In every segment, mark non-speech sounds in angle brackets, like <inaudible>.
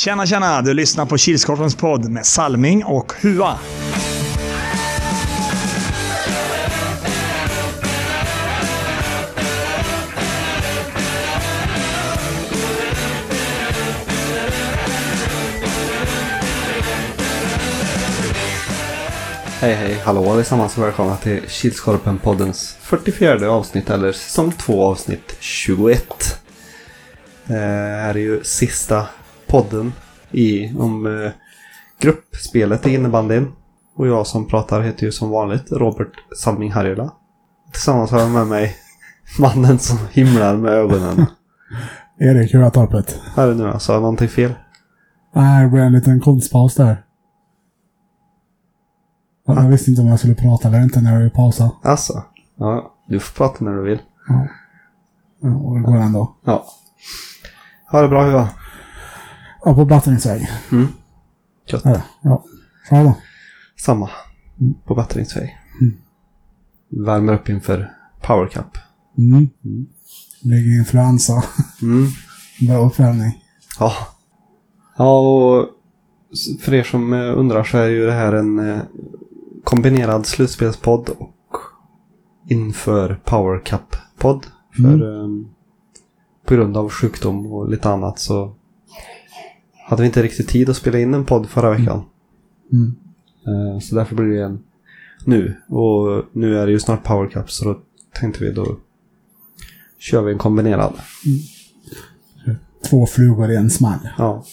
Tjena, tjena! Du lyssnar på Kilskorpens podd med Salming och Hua. Hej hej, hallå allesammans och välkomna till Kilskorpen-poddens 44 avsnitt eller säsong 2 avsnitt 21. Det eh, här är ju sista podden i om eh, gruppspelet i innebandyn. Och jag som pratar heter ju som vanligt Robert Salming Harjula. Tillsammans har jag med mig mannen som himlar med ögonen. <laughs> Erik Huratorpet. Här är nu, jag sa jag någonting fel? Nej, det blev en liten konstpaus där. Jag visste inte om jag skulle prata eller inte när vi pausade. Alltså, ja, du får prata när du vill. Ja. Ja, och det går ändå. Ja. Ha det bra Hua. Ja, på bättringsväg. Mm. Gött. Ja, ja. Då. Samma. På bättringsväg. Värmer upp inför Power Cup. Mm. Ligger influensa. Mm. <laughs> Bra uppvärmning. Ja. Ja, och för er som eh, undrar så är ju det här en eh, kombinerad slutspelspodd och inför Power Cup-podd. För ehm, på grund av sjukdom och lite annat så hade vi inte riktigt tid att spela in en podd förra veckan. Mm. Eh, Så därför blir det en nu. Och nu är det ju snart Power Cup så då tänkte vi då kör vi en kombinerad. Två flugor i en smäll. Ja.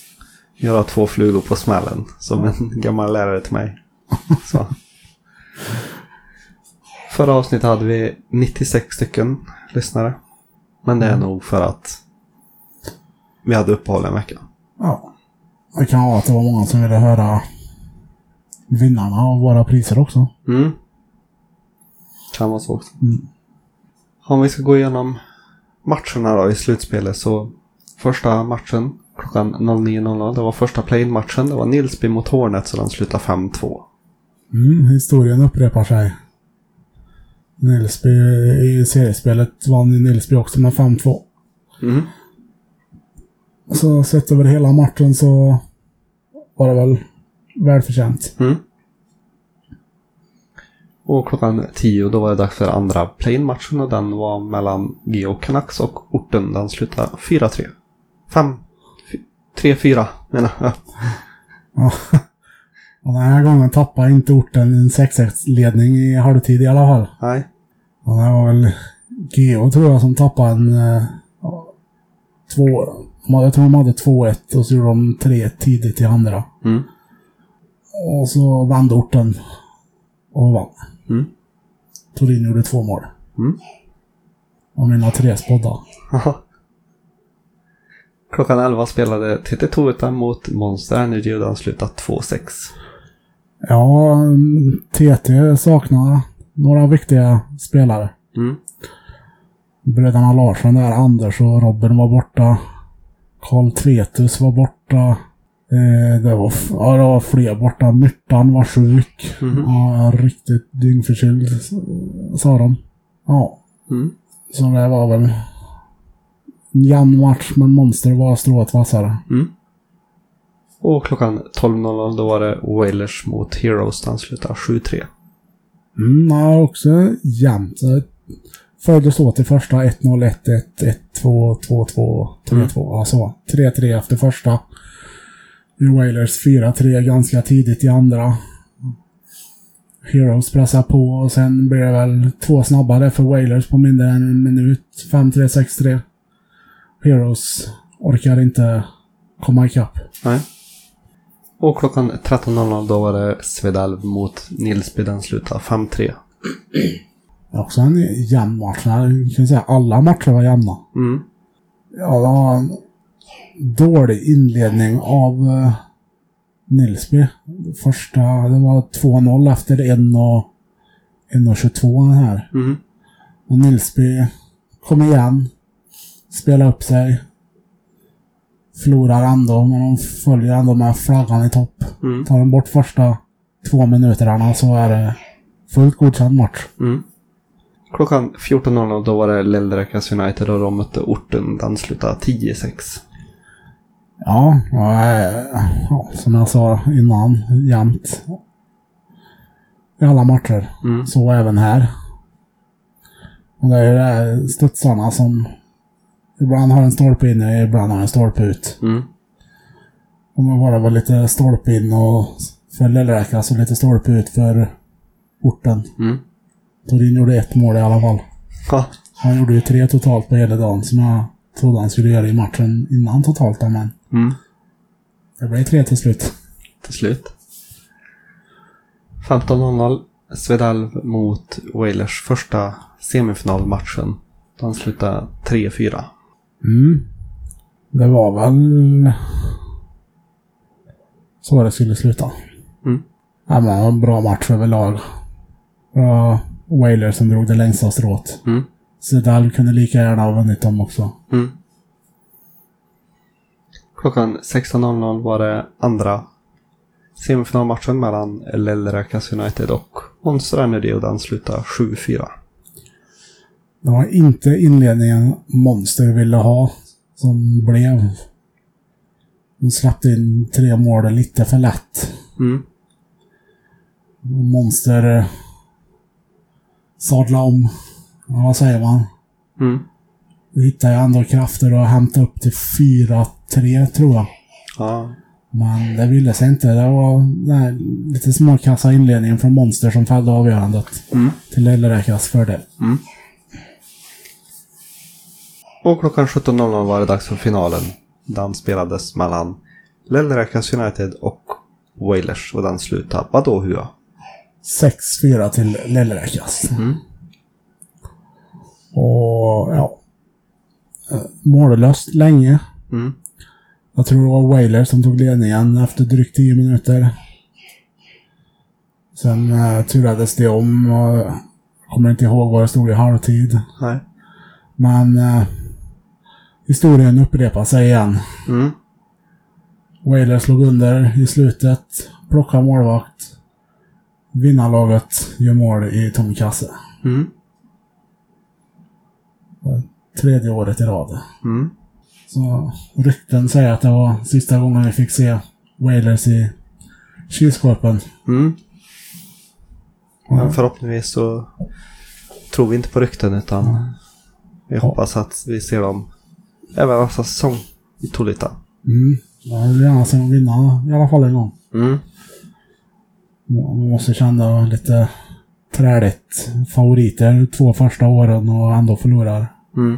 Göra två flugor på smällen som en gammal lärare till mig. <laughs> Så. Förra avsnittet hade vi 96 stycken lyssnare. Men det är nog för att vi hade uppehåll en vecka. Ja. Det kan vara att det var många som ville höra vinnarna av våra priser också. Mm. Kan vara så också. Mm. Om vi ska gå igenom matcherna då i slutspelet så första matchen klockan 09.00 det var första play-in-matchen. Det var Nilsby mot Hornet så den slutade 5-2. Mm, historien upprepar sig. Nilsby i seriespelet vann Nilsby också med 5-2. Mm. Så sett över hela matchen så var det väl välförtjänt. Mm. Och klockan 10 då var det dags för andra play-in-matchen och den var mellan Geo Canucks och orten. Den slutade 4-3. 5 3-4 menar jag. Ja. Och den här gången tappade inte orten en 6-1-ledning i halvtid i alla fall. Nej. Och det var väl Geo tror jag som tappade en... eh, två... Jag tror de hade 2-1 och så gjorde de 3 tidigt i andra. Mm. Och så vände orten och vann. Mm. Torin gjorde två mål. Mm. Och mina tre spådda. Klockan 11 spelade TT Toyota mot Monster Energy och den slutade 2-6. Ja, TT saknar några viktiga spelare. Mm. Bröderna Larsson där, Anders och Robin var borta. Karl Tvetus var borta. Eh, det, var, ja, det var fler borta. Myrtan var sjuk. Mhm. Ja, riktigt dyngförkyld, sa de. Ja, Mm. så det var väl en jämn match, men Monster var strået vassare. Mm. Och klockan 12.00 då var det Wailers mot Heroes. Den slutade 7-3. Mm, ja, också jämnt. Följdes åt i första 1-0, 1-1, 1-2, 2-2, 3-2. Alltså 3-3 efter första. I Wailers 4-3 ganska tidigt i andra. Heroes pressar på och sen blir det väl två snabbare för Wailers på mindre än en minut. 5-3, 6-3. Heroes orkar inte komma ikapp. Nej. Och klockan 13.00 då var det Svedalv mot Nilsby. Den slutade 5-3. Också en jämn match. Jag kan säga alla matcher var jämna. Mm. Ja, det var en dålig inledning av uh, Nilsby. Första, det var 2-0 efter 1 och 1.22 den här. Mm. Och Nilsby kom igen. Spelade upp sig. Förlorar ändå, men de följer ändå med flaggan i topp. Mm. Tar de bort första två minuterna så är det fullt godkänd match. Mm. Klockan 14.00 då var det Lellrekas United och de mötte orten. Den slutade 10-6. Ja, som jag sa innan, jämnt. I alla matcher. Mm. Så även här. Och det är ju det studsarna som ibland har en stolpe in och ibland har en stolpe ut. Mm. Om det bara var lite stolpe in och för Lillräkas och lite stolpe ut för orten. Mm. Torin gjorde ett mål i alla fall. Ja. Han gjorde ju tre totalt på hela dagen som jag trodde han skulle göra i matchen innan totalt men Mm. det blev tre till slut. Till slut. 15.00 Svedalv mot Wailers första semifinalmatchen. Den slutade 3-4. Mm. Det var väl så det skulle sluta. Mm. Ja, men en bra match överlag. Bra Whalers som drog det längsta strået. Mm. Sedal kunde lika gärna ha vunnit dem också. Mm. Klockan 16.00 var det andra semifinalmatchen mellan Lellräkas United och Monster Energy och den slutade 7-4. Det var inte inledningen Monster ville ha som blev. De släppte in tre mål lite för lätt. Mm. Monster sadla om. Ja, vad säger man? Mm. Då hittade jag ändå krafter och hämtade upp till 4-3 tror jag. Ja. Men det ville sig inte. Det var den lite småkassa inledningen från Monster som fällde avgörandet. Mm. Till Lillräkas fördel. Mm. Och klockan 17.00 var det dags för finalen. Den spelades mellan Lellräkas United och Wailers och den slutade vadå Hua? 6-4 till Lillräkas. Mm. Och ja. Eh, Mållöst länge. Mm. Jag tror det var Whaler som tog ledningen efter drygt 10 minuter. Sen uh, turades det om och kommer inte ihåg vad det stod i halvtid. Nej. Men eh, historien upprepar sig igen. Mm. Whaler slog under i slutet, plockade målvakt. Vinnarlaget gör mål i tom kasse. Mm. Tredje året i rad. Mm. Så rykten säger att det var sista gången vi fick se Whalers i kylskåpen. Mm. Men förhoppningsvis så tror vi inte på rykten utan vi hoppas att vi ser dem även nästa säsong i Tolita. Mm. Jag vill gärna se dem vinna i alla fall en gång. Mm. Man måste känna lite träligt. Favoriter två första åren och ändå förlorar. Mm.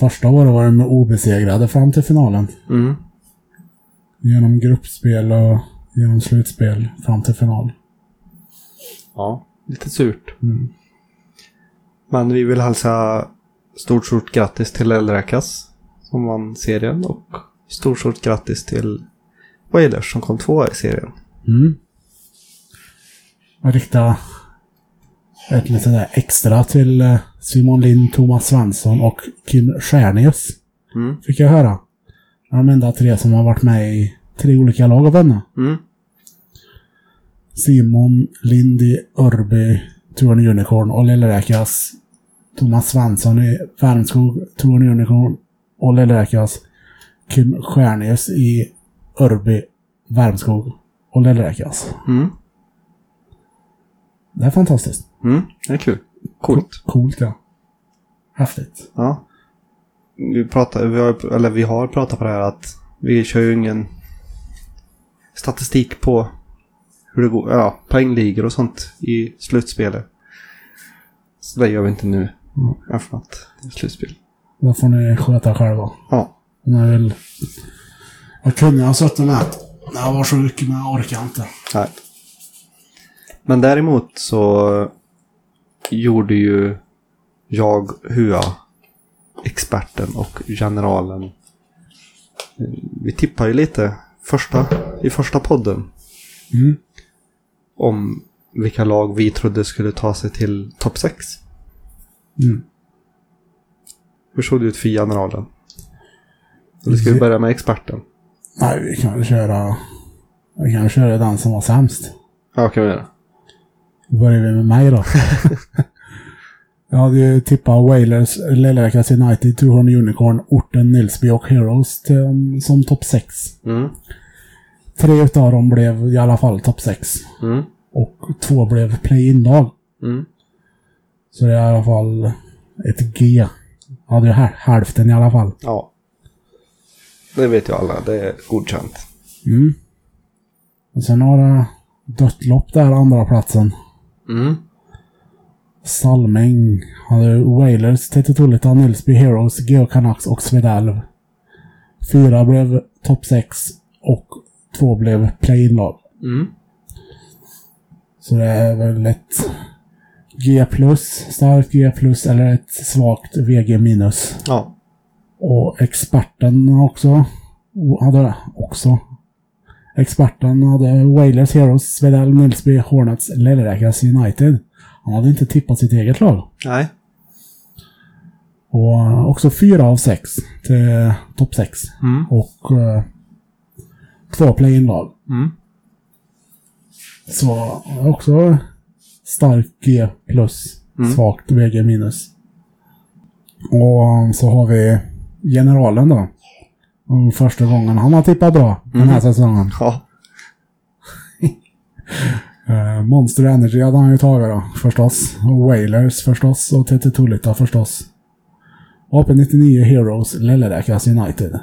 Första året var de obesegrade fram till finalen. Mm. Genom gruppspel och genom slutspel fram till final. Ja, lite surt. Mm. Men vi vill hälsa stort, stort grattis till Elräkas som vann serien och stort, stort grattis till Wailers som kom tvåa i serien. Mm. Jag riktar ett litet extra till eh, Simon Lind, Thomas Svensson och Kim Stjärnius. Mm. Fick jag höra. Det är de enda tre som har varit med i tre olika lag och vunnit. Mm. Simon Lind i Örby, Turen Unicorn och Lillräkas Thomas Svensson i Värmskog, Turen Unicorn och Lillräkas Kim Stjärnius i Örby, Värmskog och Lillräkas. Mm. Det är fantastiskt. Mm. Det är kul. Coolt. Coolt ja. Häftigt. Ja. Vi, pratar, vi, har, eller vi har pratat på det här att vi kör ju ingen statistik på hur det går, ja, poängligor och sånt i slutspelet. Så det gör vi inte nu. Mm. Eftersom att det är slutspel. Då får ni sköta själva. Ja. Om jag vill... Jag kunde ha suttit med. när Jag var sjuk men jag orkar inte. Nej. Men däremot så gjorde ju jag, Hua, experten och generalen. Vi tippade ju lite första, i första podden Mm. om vilka lag vi trodde skulle ta sig till topp 6. Mm. Hur såg det ut för generalen? Eller ska vi börja med experten? Nej, vi kan väl köra... Vi kan väl köra den som var sämst. Ja, kan vi göra. Då börjar vi med mig då. <laughs> Jag hade ju tippat Wailers, Lillräkas United, Tuhorn Unicorn, Orten, Nilsby och Heroes till, som topp 6. Mm. Tre utav dem blev i alla fall topp 6. Mm. Och två blev play-in-lag. Mm. Så det är i alla fall ett G. Jag hade ju hälften i alla fall. Ja. Det vet ju alla. Det är godkänt. Mm. Och sen har det dött lopp där, andra platsen. Mm. Salming hade Wailers, Tetitulita, Nilsby Heroes, Geo Canucks och Svedalv. Fyra blev topp 6 och två blev play-in-lag. Mm. Så det är väl ett G+, starkt G+, eller ett svagt VG-. minus. Ja. Och experten också. Hade det också. Experten hade Wailers, Heroes, Svedal, Nilsby, Hornets, Lillräkas United. Han hade inte tippat sitt eget lag. Nej. Och också fyra av sex till topp sex. Mm. Och eh, två play-in-lag. Mm. Så också stark G plus, Mm. svagt VG minus. Och så har vi generalen då. Och första gången han har tippat bra den här säsongen. Ja. <laughs> Eh, Monster Energy hade han ju tagit då, förstås. Och Wailers förstås. Och TT Tulita förstås. AP99 Heroes, Lilleräkas United.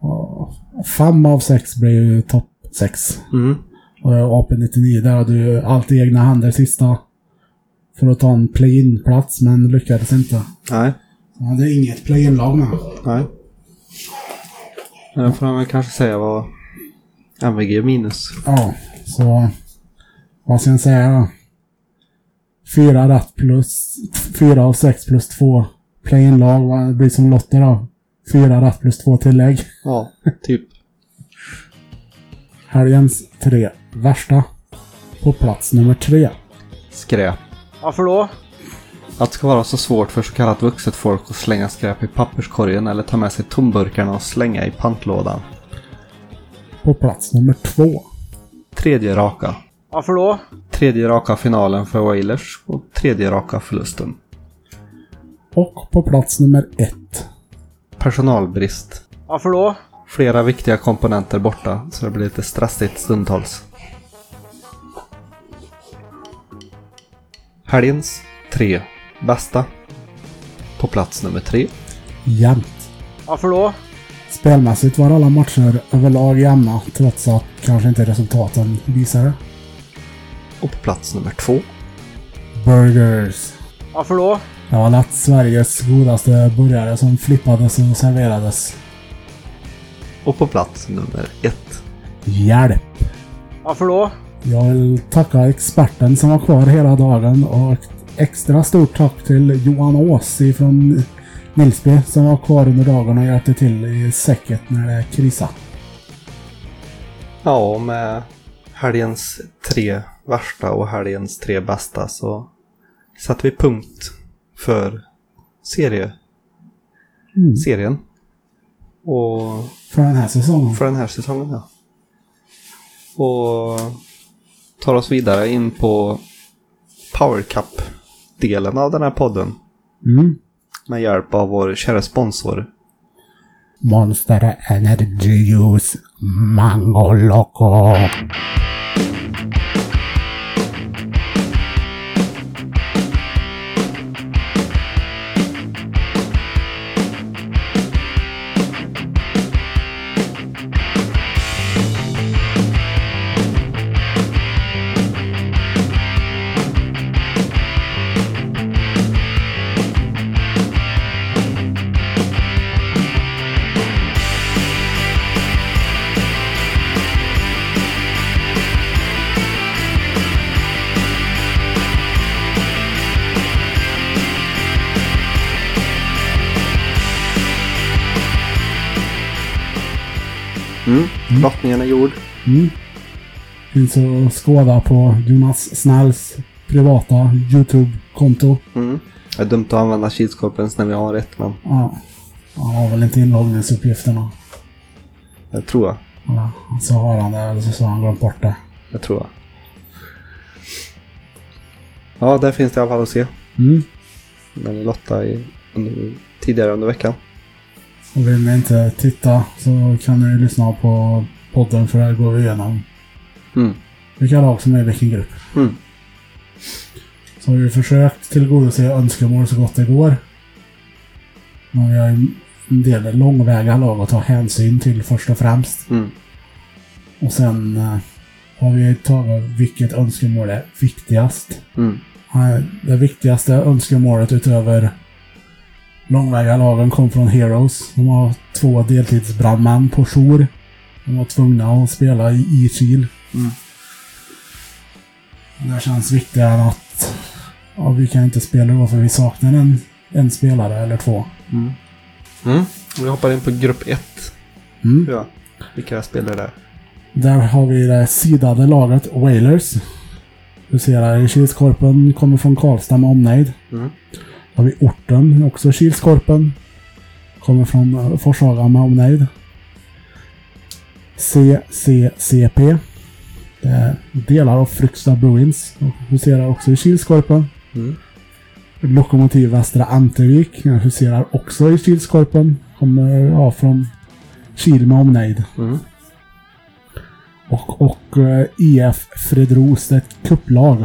Och fem av sex blev ju topp sex. Mm. Och AP99 där hade ju allt i egna händer sista. För att ta en play-in-plats, men lyckades inte. Nej. Han hade inget play-in-lag med. Nej. Det får man kanske säga var MVG minus. Ja, så... Vad ska jag säga då? Fyra rätt plus... Fyra av sex plus två play-in-lag. Vad det blir som lotter då? Fyra rätt plus två tillägg. Ja, typ. Helgens tre värsta. På plats nummer tre. Skräp. Varför då? Att det ska vara så svårt för så kallat vuxet folk att slänga skräp i papperskorgen eller ta med sig tomburkarna och slänga i pantlådan. På plats nummer två. Tredje raka. Varför då? Tredje raka finalen för Wailers och tredje raka förlusten. Och på plats nummer ett. Personalbrist. Varför då? Flera viktiga komponenter borta, så det blir lite stressigt stundtals. Helgens tre bästa. På plats nummer tre. Jämnt. Varför då? Spelmässigt var alla matcher överlag jämna, trots att kanske inte resultaten visar det. Och på plats nummer två. Burgers. Varför då? Det var lätt Sveriges godaste burgare som flippades och serverades. Och på plats nummer ett. Hjälp! Varför då? Jag vill tacka experten som var kvar hela dagen och extra stort tack till Johan Ås från Nilsby som var kvar under dagen och hjälpte till i säcket när det krisade. Ja, med helgens tre värsta och helgens tre bästa så satte vi punkt för serie, Mm. serien. Och För den här säsongen. för den här säsongen, ja. Och tar oss vidare in på Power Cup-delen av den här podden. Mm. Med hjälp av vår kära sponsor. Monster Energy Juice Mango Loco. Lottningen är gjord. Mm. Finns att skåda på Jonas Snälls privata YouTube-konto. Mm. Det är dumt att använda Kilskorpens när vi har ett, men Ja. Han har väl inte inloggningsuppgifterna. det tror jag. Ja, så har han det, eller så har han glömt bort det. Det tror jag. Ja, där finns det i alla fall att se. Mm. När vi lottade i, under, tidigare under veckan. Och vill ni inte titta så kan ni lyssna på podden för där går vi igenom Mm. vilka lag som är i vilken grupp. Mm. Så har vi försökt tillgodose önskemål så gott det går. Men vi har en del långväga lag att ta hänsyn till först och främst. Mm. Och sen eh, har vi tagit vilket önskemål är viktigast. Mm. Eh, Det viktigaste önskemålet utöver långväga lagen kom från Heroes. De har två deltidsbrandmän på jour. De var tvungna att spela i, i Kil. Mm. Det känns viktigare att ja, vi kan inte spela då för vi saknar en, en spelare eller två. Mm. Mm. Vi hoppar in på grupp 1. Mm. Ja. Vilka spelar där? Där har vi det sidade laget Wailers. Huserar i Kilskorpen, kommer från Karlstad med omnejd. Mm. Då har vi Orten, också Kilskorpen. Kommer från eh, Forshaga med omnejd. CCCP. Det är delar av Fryksta Bruins. Och huserar också i Kilskorpen. Mm. Lokomotiv Västra Antevik. Huserar också i Kilskorpen. Kommer ja, från Kil med omnejd. Mm. Och, och IF Fredros, det är ett kupplag.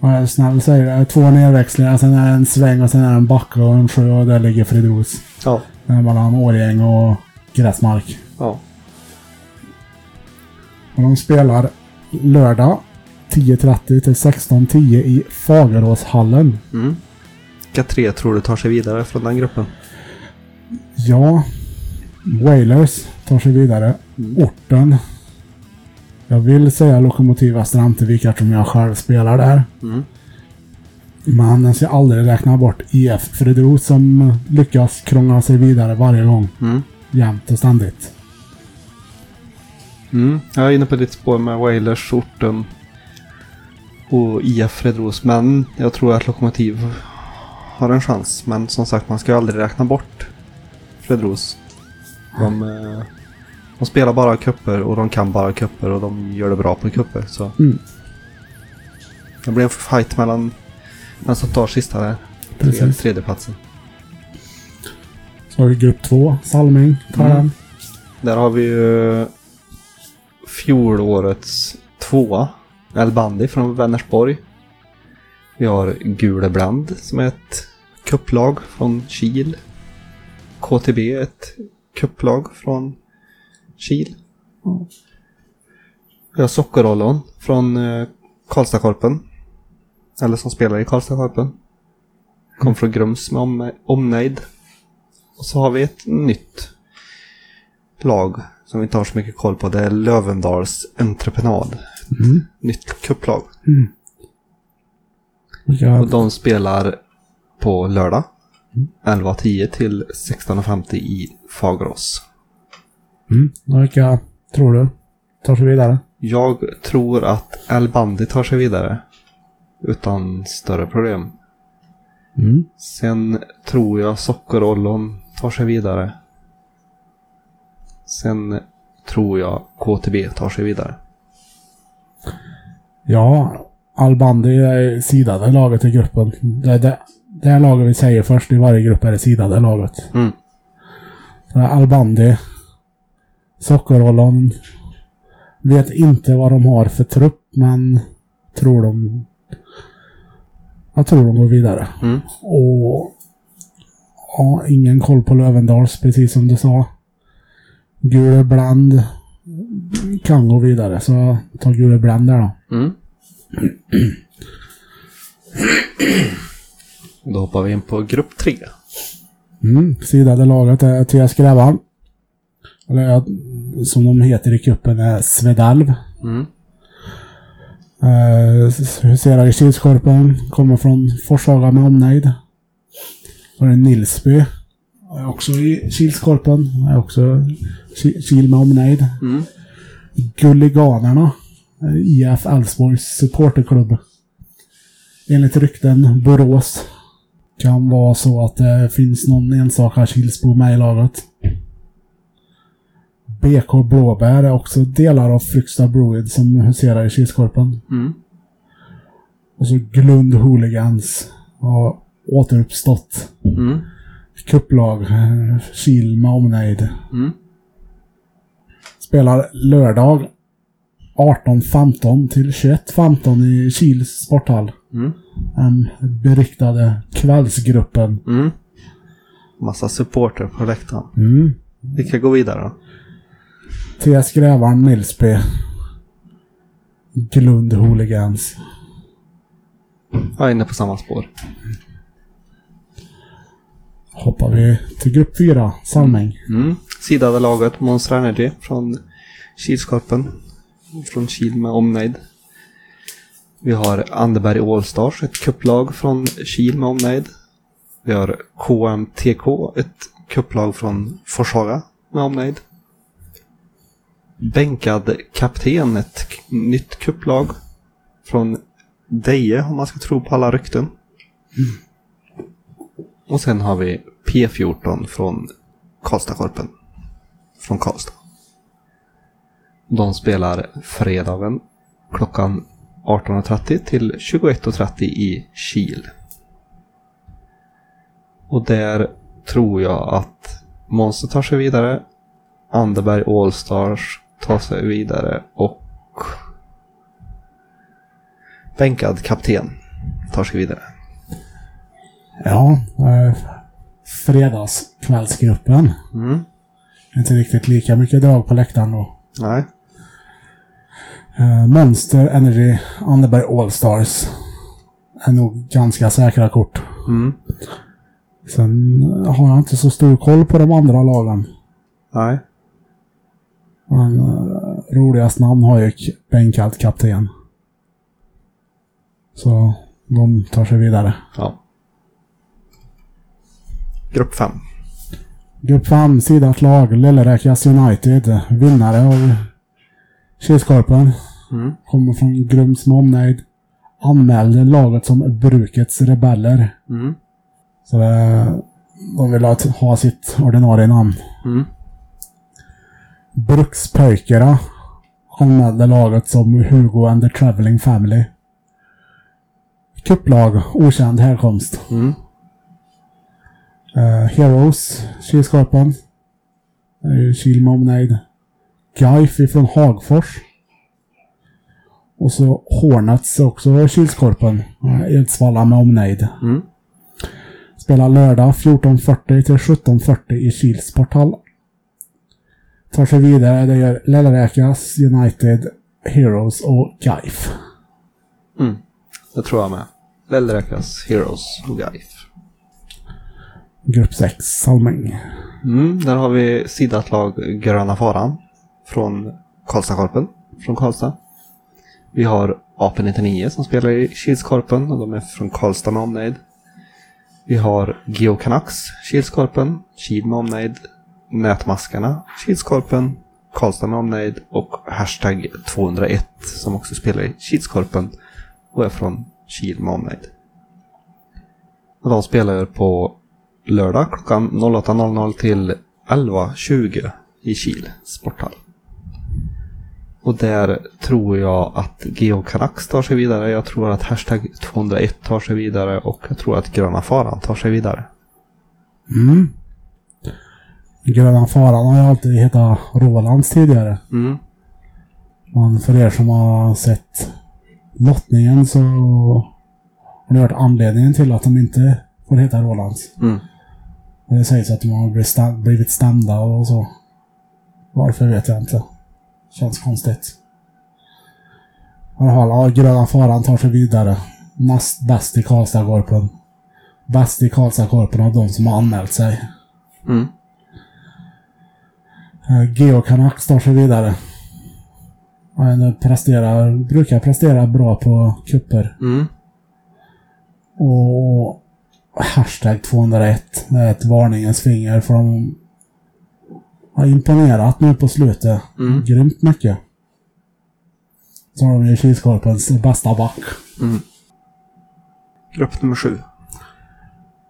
Jag är snäll säger det, är två nedväxlingar, sen är det en sväng och sen är det en backe och en sjö och där ligger Fredros. Ja. Det mellan Årgäng och Gräsmark. Ja. Och de spelar lördag 10.30 till 16.10 i Fageråshallen. Mm. Vilka tre tror du tar sig vidare från den gruppen? Ja, Wailers tar sig vidare. Orten. Jag vill säga Lokomotiv Västra Antevik eftersom jag själv spelar där. Mm. Men jag ska aldrig räkna bort IF Fredros som lyckas krångla sig vidare varje gång. Mm. Jämt och ständigt. Mm. Jag är inne på ditt spår med Wailers, Orten och IF Fredros. Men jag tror att Lokomotiv har en chans. Men som sagt, man ska ju aldrig räkna bort Fredros. De, eh, de spelar bara kupper och de kan bara kupper och de gör det bra på kupper. Så Mm. det blir en fight mellan den som tar sista där. Tre, Precis. tredjeplatsen. Så har vi grupp två. Salming tar Mm. den. Där har vi ju fjolårets tvåa. El Bandi från Vänersborg. Vi har Gulebrand som är ett kupplag från Kil. KTB ett kupplag från Kil. Ja. Vi har Sockerollon från eh, Karlstadkorpen. Eller som spelar i Karlstadkorpen. Kom från Grums med om, omnejd. Och så har vi ett nytt lag som vi inte har så mycket koll på. Det är Lövendals entreprenad. Mm. Nytt kupplag. Vilka, Och de spelar på lördag. 11.10 till 16.50 i Fagerås. mm. Vilka tror du tar sig vidare? Jag tror att El Bandi tar sig vidare. Utan större problem. Mm. Sen tror jag Sockerollon tar sig vidare. Sen tror jag KTB tar sig vidare. Ja, Albandi är sidade laget i gruppen. Det, det, det här laget vi säger först i varje grupp är det sidade laget. Mm. Albandi, Sockerollon, vet inte vad de har för trupp, men tror de... Jag tror de går vidare. Mm. Och... Ja, ingen koll på Lövendals, precis som du sa. Gule Bland kan gå vidare, så ta Gule Bland där då. Mm. Då hoppar vi in på grupp tre. Mm, sidade laget är TS Grävan. Eller som de heter i kuppen är Svedalv. Mm. Eh, huserar i Kilskorpen. Kommer från Forshaga med omnejd. Och det Nilsby. Också i Kilskorpen. Är också Ki- Kil med omnejd. Mm. Gulliganerna. IF Elfsborgs supporterklubb. Enligt rykten Borås. Kan vara så att det finns någon enstaka Kilsbo med i laget. BK Blåbär är också delar av Fryksta Bruid som huserar i Kilskorpen. Mm. Och så Glund Hooligans har återuppstått. Mm. Kupplag. Kil med omnejd. Mm. Spelar lördag 18.15 till 21.15 i Kils sporthall. Mm. Den beryktade kvällsgruppen. Mm. Massa supporter på läktaren. Mm. Vilka går vidare då? TS Grävaren Nilsby. Glund Hooligans. Jag är inne på samma spår. Hoppar vi till grupp 4, Salmäng. Mm. Sidade laget Monster Energy från Kilskorpen. Från Kil med omnejd. Vi har Anderberg Allstars, ett kupplag från Kil med omnejd. Vi har KMTK, ett kupplag från Forshaga med omnejd. Bänkad kapten, ett nytt kupplag från Deje om man ska tro på alla rykten. Och sen har vi P14 från Karlstadkorpen. Från Karlstad. De spelar fredagen klockan 18.30 till 21.30 i Kil. Och där tror jag att Monster tar sig vidare. Anderberg Allstars tar sig vidare och bänkad kapten tar sig vidare. Ja, eh, fredagskvällsgruppen. Mm. Inte riktigt lika mycket drag på läktaren då. Nej. Eh, Monster Energy Anderberg Allstars. Är nog ganska säkra kort. Mm. Sen har jag inte så stor koll på de andra lagen. Nej. Men uh, roligast namn har ju bänkad kapten. Så de tar sig vidare. Ja. Grupp 5. Grupp 5, sidat lag, Lilleräkas United. Vinnare av Kilskorpen. Mm. Kommer från Grums med omnejd. Anmälde laget som Brukets Rebeller. Mm. Så det, de vill ha, sitt ordinarie namn. Mm. Brukspöjkerna anmälde laget som Hugo and the Traveling Family. Kupplag, okänd härkomst. Mm. Eh, Heroes, Kilskorpen. Uh, Kil med omnejd. Gaif ifrån Hagfors. Och så Hornets också Kilskorpen. Uh, Edsvalla med omnejd. Mm. Spelar lördag 14.40 till 17.40 i Kils sporthall. Tar sig vidare, det gör Lillräkas, United, Heroes och Gaif. Mm. Det tror jag med. Lellräkas, Heroes och Gaif. Grupp 6, Salmäng. Mm. Där har vi sidat lag Gröna Faran. Från Karlstadkorpen. Från Karlstad. Vi har AP99 som spelar i Kilskorpen och de är från Karlstad med omnejd. Vi har Geo Canucks, Kilskorpen, Kil med omnejd, Nätmaskarna, Kilskorpen, Karlstad med omnejd och Hashtag 201 som också spelar i Kilskorpen och är från Kil med omnejd. De spelar på lördag klockan 08.00 till 11.20 i Kil sporthall. Och där tror jag att Geo Canucks tar sig vidare. Jag tror att Hashtag 201 tar sig vidare och jag tror att Gröna Faran tar sig vidare. Mm. Gröna Faran har ju alltid hetat Rolands tidigare. Mm. Men för er som har sett lottningen så har det varit anledningen till att de inte får heta Rolands. Mm. Det sägs att de har blivit stämda och så. Varför vet jag inte. Känns konstigt. I alla fall, ja, Gröna Faran tar sig vidare. Näst bäst i Karlstadkorpen. Bäst i Karlstadkorpen av de som har anmält sig. Mm. Eh, Geo Canucks tar sig vidare. Han presterar, brukar prestera bra på kupper. Mm. Och hashtag 201. Det är ett varningens finger för de har imponerat nu på slutet. Mm. Grymt mycket. Så har de ju Kilskorpens bästa back. Grupp nummer sju.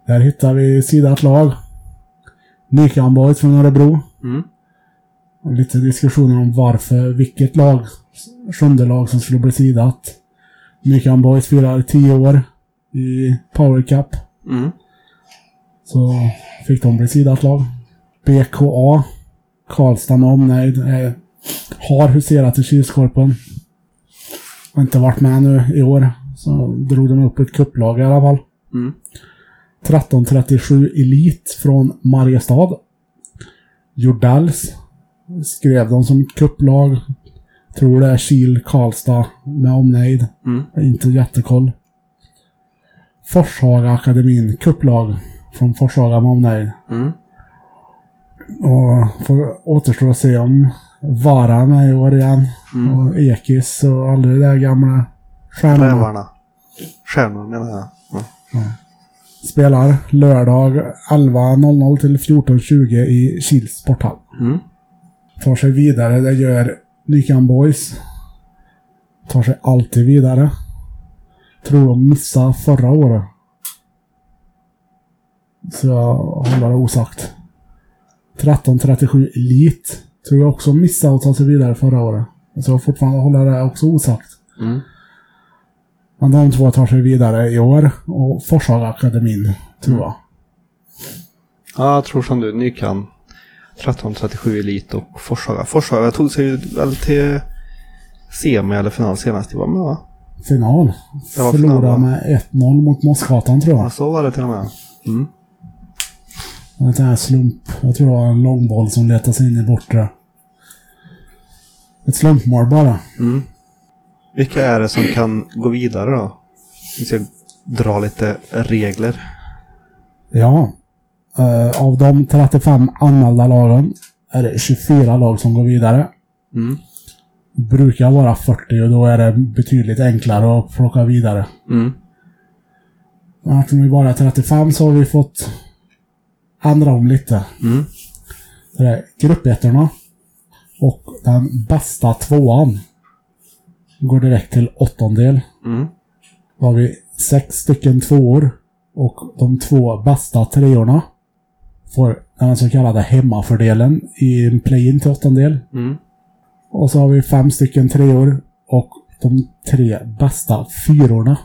Där hittar vi sidat lag. Nykan Boys från Örebro. Mm. Och lite diskussioner om varför, vilket lag, sjunde lag som skulle bli sidat. Nykan Boys firar 10 år i Power Cup. Mm. Så fick de bli sidat lag. BKA, Karlstad med omnejd, eh, har huserat i Kilskorpen. Har inte varit med nu i år. Så drog de upp ett kupplag i alla fall. Mm. 1337 Elit från Mariestad. Jordells skrev de som kupplag. Tror det är Kil, Karlstad med omnejd. Mm. Inte jättekoll. Forshaga akademin kupplag från Forshaga med omnejd. Mm. Och får återstå att se om Varan är i år igen. Och Ekis och alla de där gamla stjärnorna. Rävarna. Stjärnor menar jag. Ja. Spelar lördag 11.00 till 14.20 i Kils sporthall. Mm. Tar sig vidare, det gör Nykan Boys. Tar sig alltid vidare. Tror de missade förra året. Så jag håller det osagt. 1337 Elit. Tror jag också missade att ta sig vidare förra året. Så jag fortfarande håller det också osagt. Mm. Men de två tar sig vidare i år. Och Forshaga akademin, tror jag. Ja, jag tror som du. Nykan. 1337 Elit och Forshaga. Forshaga tog sig väl till semi eller final senast. Det var med va? Final. Förlorade med 1-0 mot Mossgatan, tror jag. Ja, så var det till och med. Mm. En sån här slump. Jag tror det var en långboll som letade sig in i bortre. Ett slumpmål bara. Mm. Vilka är det som kan gå vidare då? Vi ska dra lite regler. Ja. Eh, av de 35 anmälda lagen är det 24 lag som går vidare. Mm. Brukar vara 40 och då är det betydligt enklare att plocka vidare. Mm. Eftersom vi bara är 35 så har vi fått ändra om lite. Mm. Det är gruppettorna och den bästa tvåan går direkt till åttondel. Mm. Då har vi sex stycken tvåor och de två bästa treorna får den så kallade hemmafördelen i en play-in till åttondel. Mm. Och så har vi fem stycken treor och de tre bästa fyrorna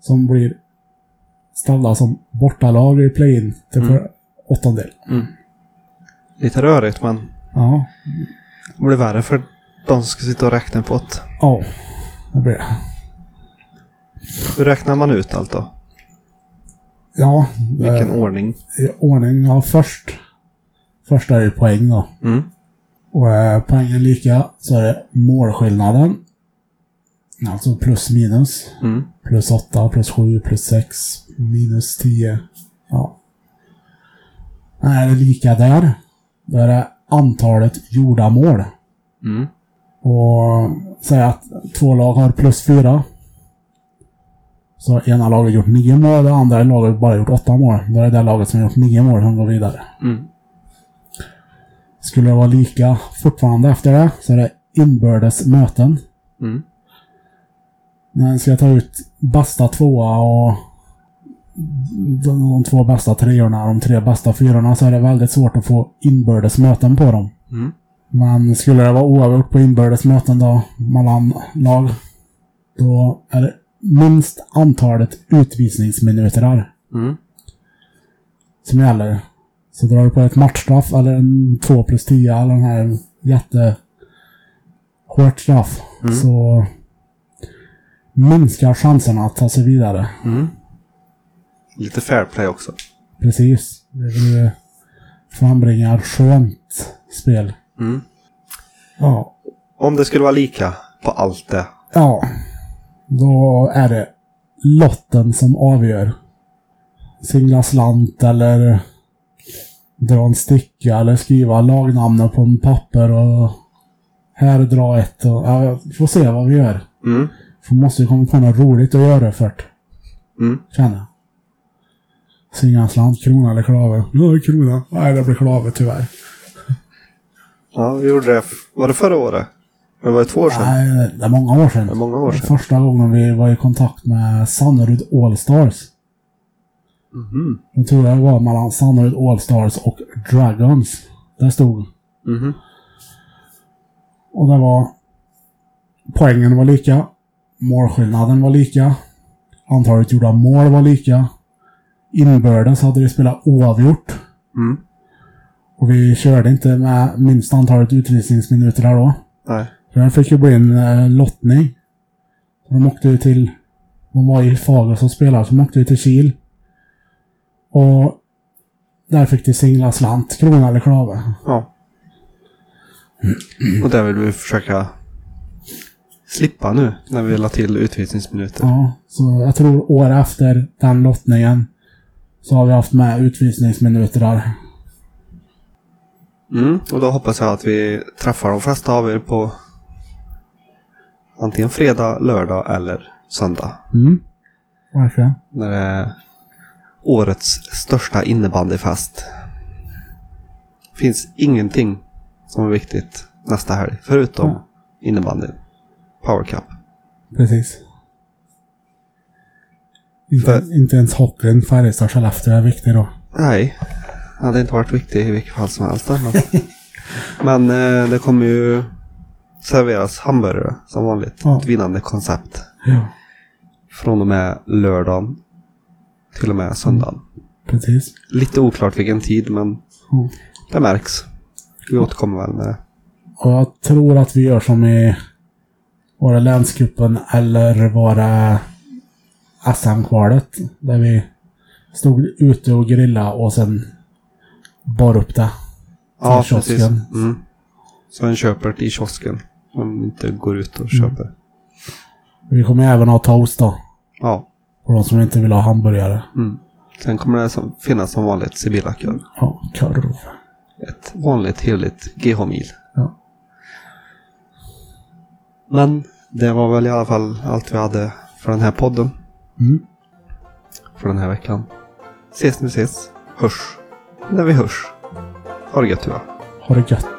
som blir ställda som bortalag i play-in till för åttondel. Lite rörigt men Ja, det blir värre för de som ska sitta och räkna en pott. ja, det blir det. Hur räknar man ut allt då? Ja, Vilken eh, ordning? i ordning. Ja, först. Först är det poäng då. Mm. Och är poängen lika så är det målskillnaden. Alltså plus minus. Mm. Plus 8, plus 7, plus 6, minus 10. Ja. Är det lika där, då är det antalet gjorda mål. Mm. Och säg att två lag har plus 4. Så har ena laget gjort 9 mål, det andra laget bara gjort 8 mål. Då är det det laget som har gjort 9 mål som går vidare. Mm. Skulle det vara lika fortfarande efter det så är det inbördes möten. Mm. Men ska jag ta ut bästa tvåa och de, de två bästa treorna och de tre bästa fyrorna så är det väldigt svårt att få inbördes möten på dem. Mm. Men skulle det vara oavgjort på inbördes möten då mellan lag då är det minst antalet utvisningsminuter Mm. som gäller. Så drar du på ett matchstraff eller en 2 plus 10 eller den här jätte hårt straff så minskar chanserna att ta sig vidare. Mm. Lite fair play också. Precis. Det blir frambringar skönt spel. Mm. Ja. Om det skulle vara lika på allt det. Ja. Då är det lotten som avgör. Singla slant eller dra en sticka eller skriva lagnamnet på en papper och här dra ett och ja, vi får se vad vi gör. Mm. För måste ju komma på något roligt att göra först. Mm. Känner jag. Singla slant, krona eller klave. Ja, krona. Nej, det blir klave tyvärr. Ja, vi gjorde det. Var det förra året? Det var det två år sedan? Nej, det är många år sedan. Det är många år sedan. Första gången vi var i kontakt med Sannerud Allstars. Mhm. Jag tror det var mellan Sannerud Allstars och Dragons. Det stod. Mhm. Och det var... Poängen var lika. målskillnaden var lika. Antalet gjorda mål var lika. Inbördes hade vi spelat oavgjort. Mm. Och vi körde inte med minst antalet utvisningsminuter där då. Nej. Så det fick ju bli en eh, lottning. De åkte ju till... De var i Fagersta och spelade, så de åkte ju till Kil. Och där fick de singla slant, krona eller klave. Ja. Och där vill vi försöka slippa nu när vi la till utvisningsminuter. Ja, så jag tror år efter den lottningen så har vi haft med utvisningsminuter där. Mm, och då hoppas jag att vi träffar de flesta av er på antingen fredag, lördag eller söndag. Mm. Verkligen. När det är årets största innebandyfest. Finns ingenting som är viktigt nästa helg förutom Ja. innebandy. Power Cup. Precis. Inte, För- inte ens hockeyn Färjestad-Skellefteå är viktig då. Nej, hade inte varit viktig i vilket fall som helst. Men, <laughs> men eh, det kommer ju serveras hamburgare som vanligt. Ja. Ett vinnande koncept. Ja, Från och med lördagen till och med söndagen. precis. Lite oklart vilken tid men Mm. det märks. Vi återkommer väl med det. Och jag tror att vi gör som i var det länscupen eller var det SM-kvalet. Där vi stod ute och grilla och sen bar upp det. Ja, Till precis. kiosken. Mm. Så en köper det i kiosken. Som inte går ut och Mm. köper. Vi kommer även ha toast då. Ja. För de som inte vill ha hamburgare. Mm. Sen kommer det som, finnas som vanligt Sibylla-korv. Ja, korv. Ett vanligt heligt GH-mil. Ja. Men det var väl i alla fall allt vi hade för den här podden. Mm. För den här veckan. Ses när vi ses. Hörs när vi hörs. Ha det gött va? Ha det gött.